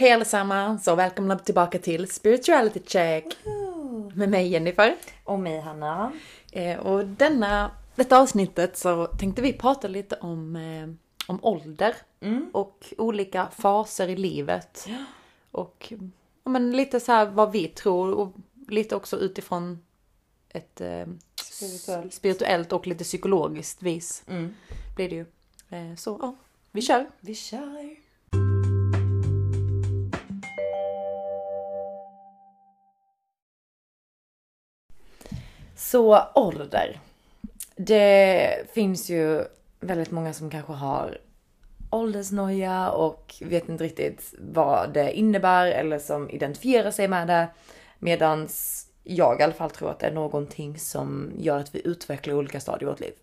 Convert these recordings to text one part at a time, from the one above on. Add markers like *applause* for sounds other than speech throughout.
Hej allesammans och välkomna tillbaka till Spirituality Check! Med mig Jennifer. Och mig Hanna. Eh, och denna, detta avsnittet så tänkte vi prata lite om, eh, om ålder och olika faser i livet. Och ja, men lite så här vad vi tror och lite också utifrån ett eh, Spirituellt. spirituellt och lite psykologiskt vis Mm. blir det ju. Eh, så ja, vi kör! Vi kör. Så ålder. Det finns ju väldigt många som kanske har åldersnoja och vet inte riktigt vad det innebär eller som identifierar sig med det. Medans jag i alla fall tror att det är någonting som gör att vi utvecklar olika stadier i vårt liv.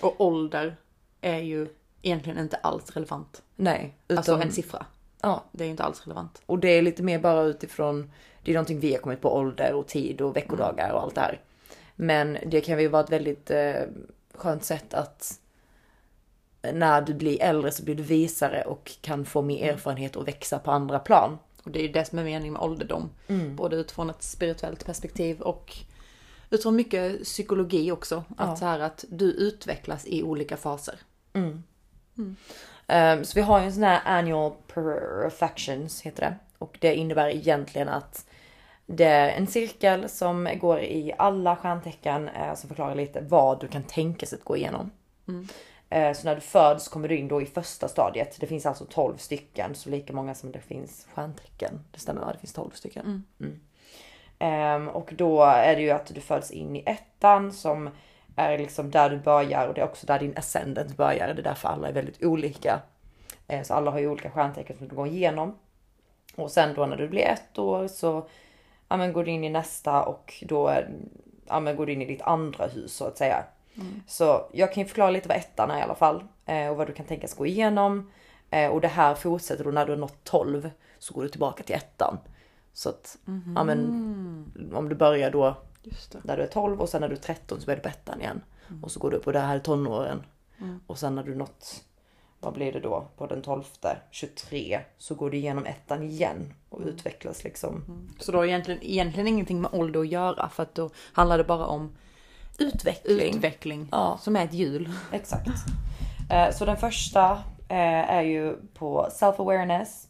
Och ålder är ju egentligen inte alls relevant. Nej, utan, Alltså en siffra. ja, Det är ju inte alls relevant. Och det är lite mer bara utifrån, det är någonting vi har kommit på ålder och tid och veckodagar och allt det här. Men det kan ju vara ett väldigt eh, skönt sätt att när du blir äldre så blir du visare och kan få mer erfarenhet och växa på andra plan. Och det är ju det som är meningen med ålderdom. Mm. Både utifrån ett spirituellt perspektiv och utifrån mycket psykologi också. Ja. Att så här att du utvecklas i olika faser. Um, så vi har ju en sån här annual perfections heter det. Och det innebär egentligen att det är en cirkel som går i alla stjärntecken eh, som förklarar lite vad du kan tänka sig att gå igenom. Eh, så när du föds kommer du in då i första stadiet. Det finns alltså 12 stycken, så lika många som det finns stjärntecken. Det stämmer va? Det finns 12 stycken. Mm. Ehm, och då är det ju att du föds in i ettan som är liksom där du börjar och det är också där din ascendant börjar. Det är därför alla är väldigt olika. Eh, så alla har ju olika stjärntecken som du går igenom. Och sen då när du blir ett år så ja, men går du in i nästa och då ja, men går du in i ditt andra hus så att säga. Så jag kan ju förklara lite vad ettan är i alla fall eh, och vad du kan tänkas gå igenom. Eh, och det här fortsätter då när du har nått 12 så går du tillbaka till ettan. Så att ja, men, om du börjar då när du är 12 och sen när du är 13 så börjar du på ettan igen. Och så går du upp och det här är tonåren. Och sen när du nått, vad blir det då, på den 12, 23 så går du igenom ettan igen och utvecklas liksom. Så då har egentligen, egentligen ingenting med ålder att göra för att då handlar det bara om Utveckling. utveckling. Ja. Som är ett hjul. Exakt. Eh, Så den första eh, är ju på self-awareness,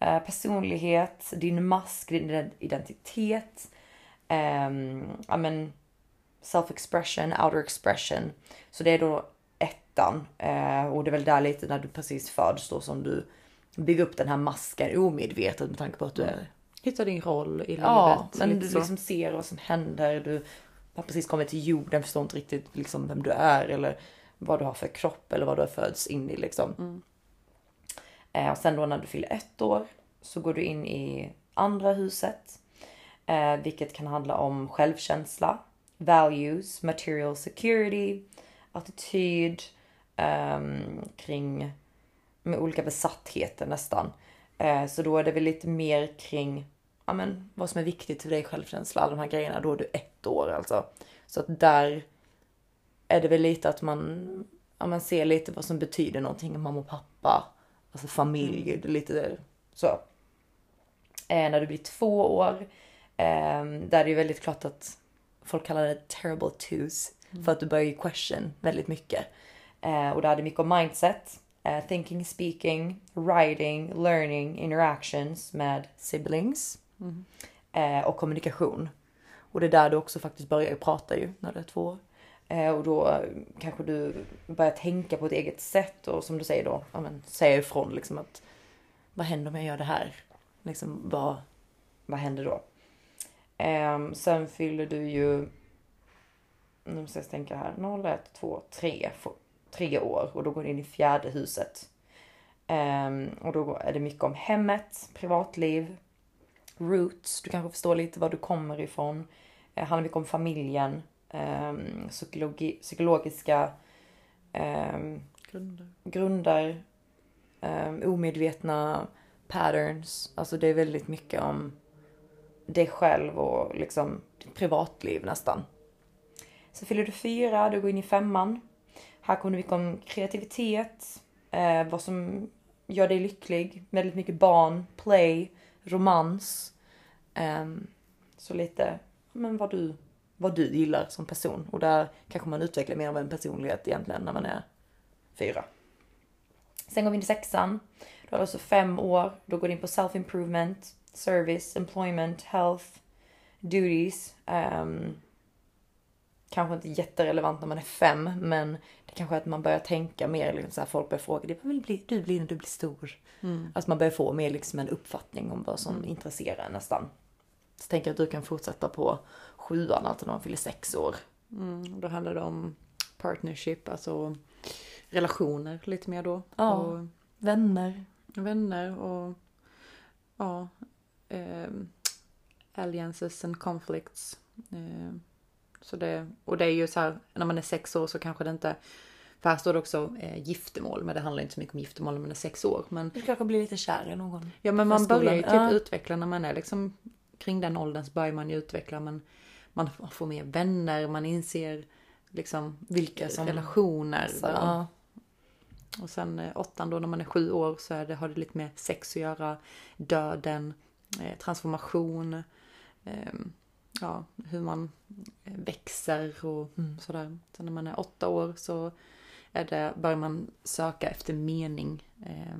eh, personlighet, din mask, din identitet, ehm, ja men self-expression, outer expression. Så det är då ettan eh, och det är väl där lite när du precis föds då som du bygger upp den här masken omedvetet med tanke på att du är Hitta din roll i livet. Ja, men du så. liksom ser vad som händer. Du har precis kommit till jorden, förstår inte riktigt liksom vem du är eller vad du har för kropp eller vad du har fötts in i liksom. Eh, och sen då när du fyller ett år så går du in i andra huset. Eh, vilket kan handla om självkänsla, values, material security, attityd, kring med olika besattheter nästan. Eh, så då är det väl lite mer kring ja, men, vad som är viktigt för dig, självkänsla, alla de här grejerna. Då är du ett år alltså. Så att där är det väl lite att man, ja, man ser lite vad som betyder någonting, mamma och pappa, alltså familj, är lite så. Eh, när du blir två år, eh, där är det väldigt klart att folk kallar det terrible twos. För att du börjar ju question väldigt mycket. Eh, och det mycket om mindset, eh, thinking, speaking, writing, learning, interactions med siblings. Eh, och kommunikation. Och det är där du också faktiskt börjar prata ju när du är två år. Eh, och då kanske du börjar tänka på ett eget sätt och som du säger då, ja, men, säga ifrån liksom att vad händer om jag gör det här? Liksom vad, vad händer då? Ehm, sen fyller du ju, nu måste jag tänka här, 0, 1, 2, 3, få- tre år och då går du in i fjärde huset. Ehm, och då är det mycket om hemmet, privatliv, roots, du kanske förstår lite var du kommer ifrån. Det handlar mycket om familjen, ehm, psykologi, psykologiska ehm, Grunder. grunder, um, omedvetna patterns. Alltså det är väldigt mycket om dig själv och liksom ditt privatliv nästan. Så fyller du fyra, du går in i femman. Här kommer det mycket om kreativitet, eh, vad som gör dig lycklig. Väldigt mycket barn, play, romans. Eh, så lite, men vad du, vad du gillar som person. Och där kanske man utvecklar mer av en personlighet egentligen när man är fyra. Sen går vi in i sexan. Då har det alltså fem år. Då går du in på self-improvement, service, employment, health, duties. Um, kanske inte jätterelevant när man är fem, men kanske att man börjar tänka mer, liksom så här, folk börjar fråga, vad vill bli, du bli när du blir stor? Mm. Alltså man börjar få mer liksom en uppfattning om vad som intresserar en nästan. Så tänker jag att du kan fortsätta på sjuan, alltså när man fyller sex år. Mm, då handlar det om partnership, alltså relationer lite mer då. Ja. Och Vänner. vänner och ja, ehm, alliances and conflicts. Ehm, så det, och det är ju så här, när man är sex år så kanske det inte, för här står det också eh, giftermål, men det handlar inte så mycket om giftermål när man är sex år. Men, Du kanske blir lite kär i någon. ja men man börjar ju typ ja. utveckla när man är liksom kring den åldern så börjar man ju utveckla, men man får mer vänner, man inser liksom vilka som relationer. Så, och- ja. och sen eh, åttan då när man är sju år så är det, har det lite med sex att göra. Döden, eh, transformation, eh, ja, hur man eh, växer och Mm. sådär. Sen när man är åtta år så är det, börjar man söka efter mening. Eh,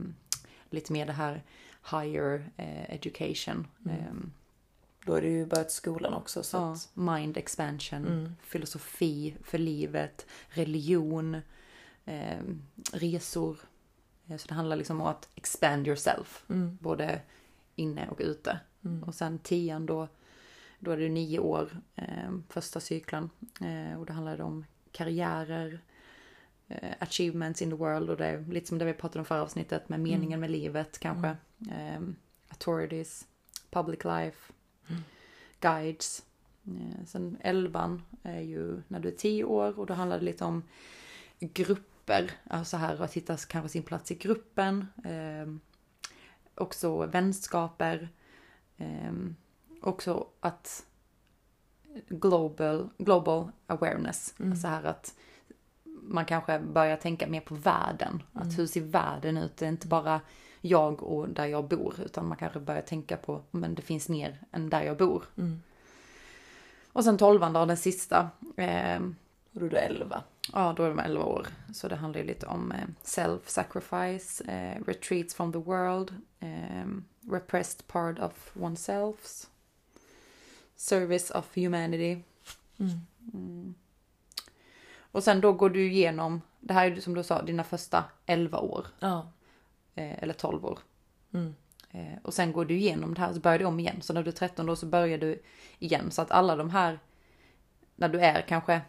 lite mer det här higher eh, education. Mm. Eh, Då är det ju börjat skolan också. Så ja, att, mind expansion, Mm. filosofi för livet, religion, eh, resor. Eh, Så det handlar liksom om att expand yourself, mm. både inne och ute. Mm. Och sen tian då, då är det nio år, eh, första cykeln. Eh, och det om karriärer, eh, achievements in the world och det är lite som det vi pratade om förra avsnittet med meningen med livet kanske. Eh, authorities, public life, Mm. guides. Eh, sen elvan är ju när du är tio år och då handlar det lite om grupper. Alltså här att hitta kanske sin plats i gruppen. Eh, också vänskaper. Eh, också att global, global awareness. Mm. Alltså här att man kanske börjar tänka mer på världen. Mm. Att hur ser världen ut? Det är inte bara jag och där jag bor. Utan man kanske börjar tänka på, men det finns mer än där jag bor. Mm. Och sen tolvan då, den sista. Eh, Och då är du elva. Ja, då är de 11 år. Så det handlar ju lite om eh, self-sacrifice, eh, retreats from the world, eh, repressed part of oneself, service of humanity. Mm. Mm. Och sen då går du igenom, det här är som du sa, dina första 11 år. Ja. Eh, eller 12 år. Mm. Eh, och sen går du igenom det här så börjar du om igen. Så när du är 13 då så börjar du igen. Så att alla de här, när du är kanske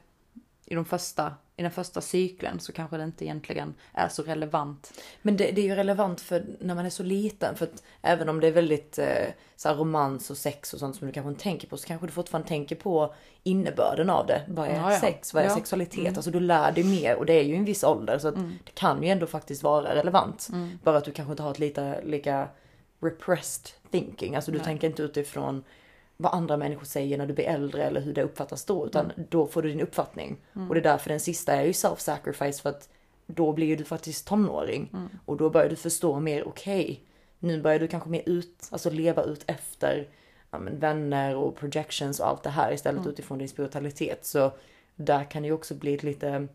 i, de första, i den första cykeln så kanske det inte egentligen är så relevant. Men det, det är ju relevant för när man är så liten. För att även om det är väldigt eh, så här romans och sex och sånt som du kanske inte tänker på. Så kanske du fortfarande tänker på innebörden av det. Vad är Ja, sex? Vad är Ja. sexualitet? Mm. Alltså du lär dig mer och det är ju en viss ålder. Så att Mm. det kan ju ändå faktiskt vara relevant. Mm. Bara att du kanske inte har ett lika, lika repressed thinking. Alltså du Nej. tänker inte utifrån vad andra människor säger när du blir äldre eller hur det uppfattas då. Utan då får du din uppfattning. Mm. Och det är därför den sista är ju self-sacrifice för att då blir du faktiskt tonåring. Mm. Och då börjar du förstå mer, okej, nu börjar du kanske mer ut, alltså leva ut efter ja, men, vänner och projections och allt det här istället Mm. utifrån din spiritualitet. Så där kan det ju också bli ett lite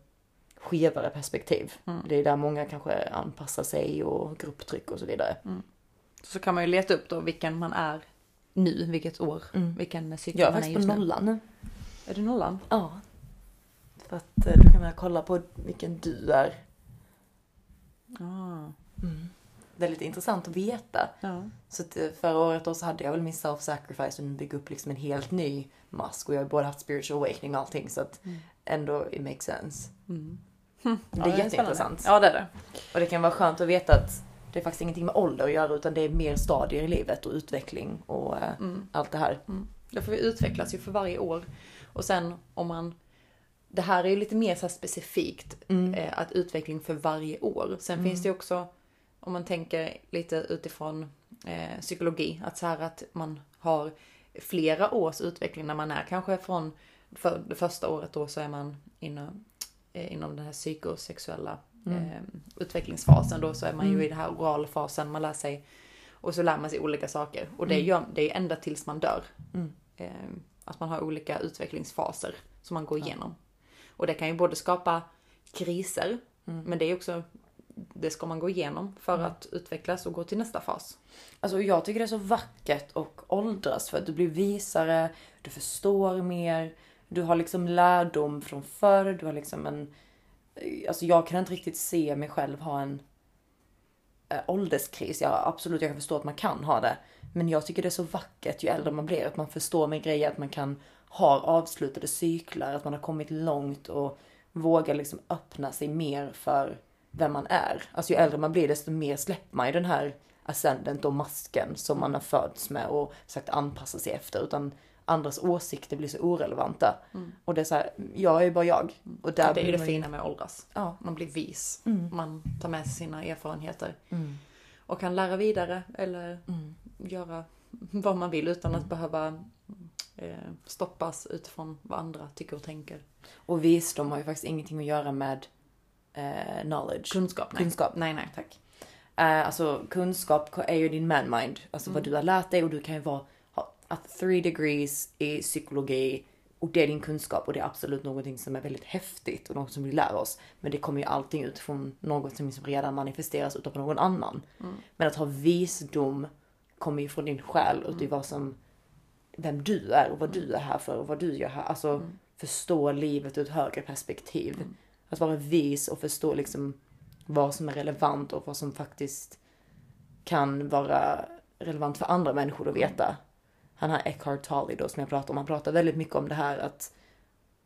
skevare perspektiv. Mm. Det är där många kanske anpassar sig och grupptryck och så vidare. Så kan man ju leta upp då vilken man är nu, vilket år, Mm. vilken cykel Jag är man är faktiskt på just nu. nollan nu. Är det nollan? Ja. För att eh, då kan man kolla på vilken du är. Ah, Det är lite intressant att veta. ja. Så att eh, förra året då så hade jag väl min self-sacrifice och nu bygga upp liksom en helt ny mask och jag har både haft spiritual awakening och allting så att Mm. ändå it makes sense. Mm. Det är spännande. jätteintressant. Ja, det är det. Och det kan vara skönt att veta att det är faktiskt ingenting med ålder att göra utan det är mer stadier i livet och utveckling och eh, Mm. allt det här. Det får vi utvecklas ju för varje år. Och sen om man... Det här är ju lite mer så här specifikt, Mm. eh, att utveckling för varje år. Sen finns det också, om man tänker lite utifrån eh, psykologi, att så här att man har flera års utveckling när man är kanske från för det första året då så är man inom, eh, inom den här psykosexuella eh, utvecklingsfasen då så är man ju i den här oralfasen, man lär sig och så lär man sig olika saker. Och det, gör, det är ända tills man dör. Eh, att man har olika utvecklingsfaser som man går igenom. Och det kan ju både skapa kriser, men det är också, det ska man gå igenom för att utvecklas och gå till nästa fas. Alltså jag tycker det är så vackert och åldras för att du blir visare, du förstår mer, du har liksom lärdom från förr, du har liksom en... Alltså jag kan inte riktigt se mig själv ha en äh, ålderskris. Ja absolut, jag kan förstå att man kan ha det. Men jag tycker det är så vackert ju äldre man blir, att man förstår med grejer, att man kan ha avslutade cyklar, att man har kommit långt och vågar liksom öppna sig mer för vem man är. Alltså ju äldre man blir desto mer släpper man ju den här ascendent och masken som man har fötts med och sagt anpassa sig efter. Utan andras åsikter blir så orelevanta. Och det är så här, jag är ju bara jag. Och där det är ju det man fina med att åldras. Ja. Man blir vis. Mm. Man tar med sig sina erfarenheter. Och kan lära vidare eller Mm. göra *laughs* vad man vill utan att behöva eh, stoppas utifrån vad andra tycker och tänker. Och visdom har ju faktiskt ingenting att göra med eh, knowledge. Kunskap, nej. Kunskap. Nej, nej. Tack. Eh, alltså kunskap är ju din man-mind. Alltså vad du har lärt dig och du kan ju vara, att three degrees i psykologi och det är din kunskap och det är absolut någonting som är väldigt häftigt och något som vi lär oss. Men det kommer ju allting utifrån något som liksom redan manifesteras utav någon annan. Men att ha visdom kommer ju från din själ och det är vad som, vem du är och vad du är här för och vad du gör här. Alltså förstå livet ur ett högre perspektiv. Att vara vis och förstå liksom vad som är relevant och vad som faktiskt kan vara relevant för andra människor att veta. Han har Eckhart Tolle då som jag pratar om, han pratar väldigt mycket om det här att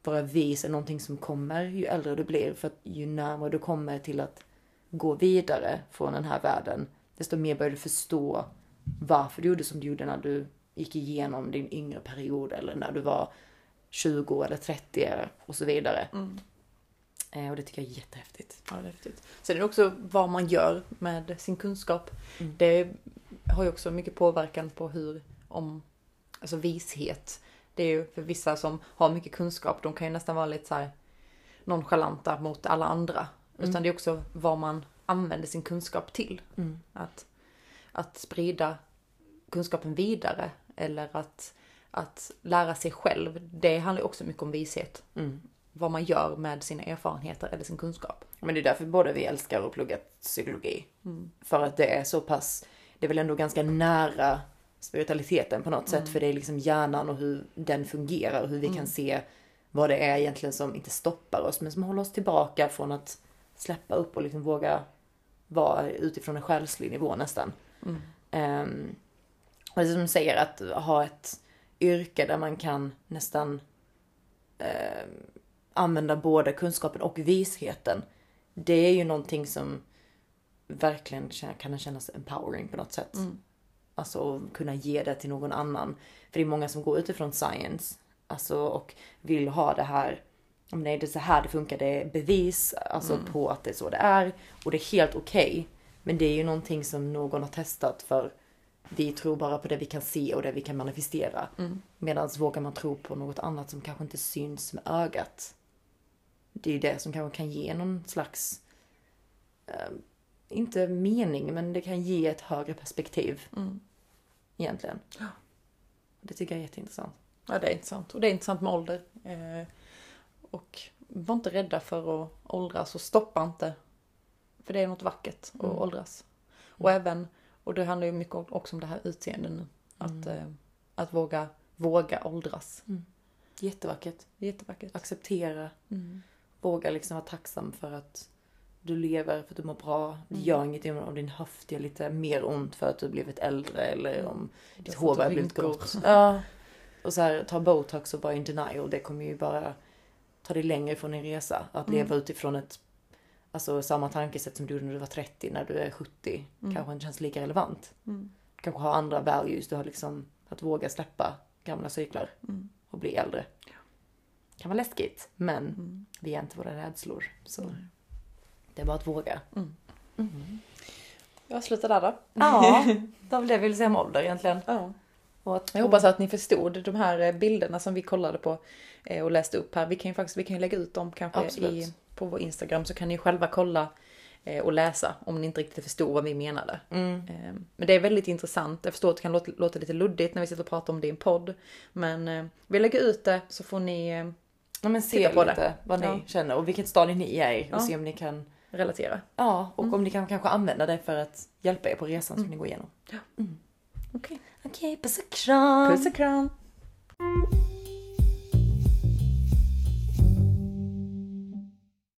vara vis är någonting som kommer ju äldre du blir för att ju närmare du kommer till att gå vidare från den här världen desto mer börjar du förstå varför du gjorde som du gjorde när du gick igenom din yngre period eller när du var 20 eller 30 och så vidare. Eh, och det tycker jag är jättehäftigt. Ja, det är häftigt. Sen är det också vad man gör med sin kunskap. Mm. Det har ju också mycket påverkan på hur, om, alltså vishet. Det är ju för vissa som har mycket kunskap, de kan ju nästan vara lite så här nonchalanta mot alla andra. Utan det är också vad man använder sin kunskap till. Att, att sprida kunskapen vidare eller att, att lära sig själv. Det handlar också mycket om vishet. Vad man gör med sina erfarenheter eller sin kunskap. Men det är därför båda vi älskar att plugga psykologi. För att det är så pass, det är väl ändå ganska nära spiritualiteten på något sätt. För det är liksom hjärnan och hur den fungerar och hur vi kan se vad det är egentligen som inte stoppar oss men som håller oss tillbaka från att släppa upp och liksom våga vara utifrån en själslig nivå nästan. Ehm, och det som säger att ha ett yrke där man kan nästan eh, använda både kunskapen och visheten. Det är ju någonting som verkligen kan kännas empowering på något sätt. Alltså kunna ge det till någon annan. För det är många som går utifrån science alltså, och vill ha det här om nej det är så här det funkar, det är bevis alltså på att det är så det är. Och det är helt okej. Men det är ju någonting som någon har testat för vi tror bara på det vi kan se och det vi kan manifestera. Medan vågar man tro på något annat som kanske inte syns med ögat. Det är ju det som kanske kan ge någon slags, eh, inte mening, men det kan ge ett högre perspektiv. Egentligen. Det tycker jag är jätteintressant. Ja, det är intressant. Och det är intressant med ålder. Eh, och var inte rädda för att åldras och stoppa inte. För det är något vackert att åldras. Och även, och det handlar ju mycket också om det här utseendet nu. Att, eh, att våga, våga åldras. Jättevackert. Det är jättevackert. Acceptera. Våga liksom vara tacksam för att du lever, för att du mår bra. Det gör ingenting om din höft gör lite mer ont för att du blivit äldre eller om ditt har hår fått börjar blivit grått. *laughs* Ja. Och så här, ta botox och vara in denial. Det kommer ju bara ta dig längre från din resa. Att leva utifrån ett Alltså samma tankesätt som du gjorde när du var 30, när du är 70. Kanske inte känns lika relevant. Du kanske har andra values. Du har liksom att våga släppa gamla cyklar och bli äldre. kan vara läskigt, men vi är inte våra rädslor. Så det är bara att våga. Jag slutar där då. Ja, det var väl det jag ville säga om ålder egentligen. Ja. Och att, Jag hoppas att ni förstod de här eh, bilderna som vi kollade på eh, och läste upp här. Vi kan ju faktiskt vi kan ju lägga ut dem kanske Absolut. i, på vår Instagram så kan ni själva kolla eh, och läsa om ni inte riktigt förstod vad vi menade. Mm. Eh, Men det är väldigt intressant. Jag förstår att det kan låta, låta lite luddigt när vi sitter och pratar om det i en podd. Men vi lägger ut det så får ni Ja men se Titta på lite det. vad ni Ja. känner och vilket stadie ni är i och Ja. se om ni kan relatera. Ja, och Mm. om ni kan kanske använda det för att hjälpa er på resan som ni går igenom. Okej. Okej, puss och kram! Puss och kram!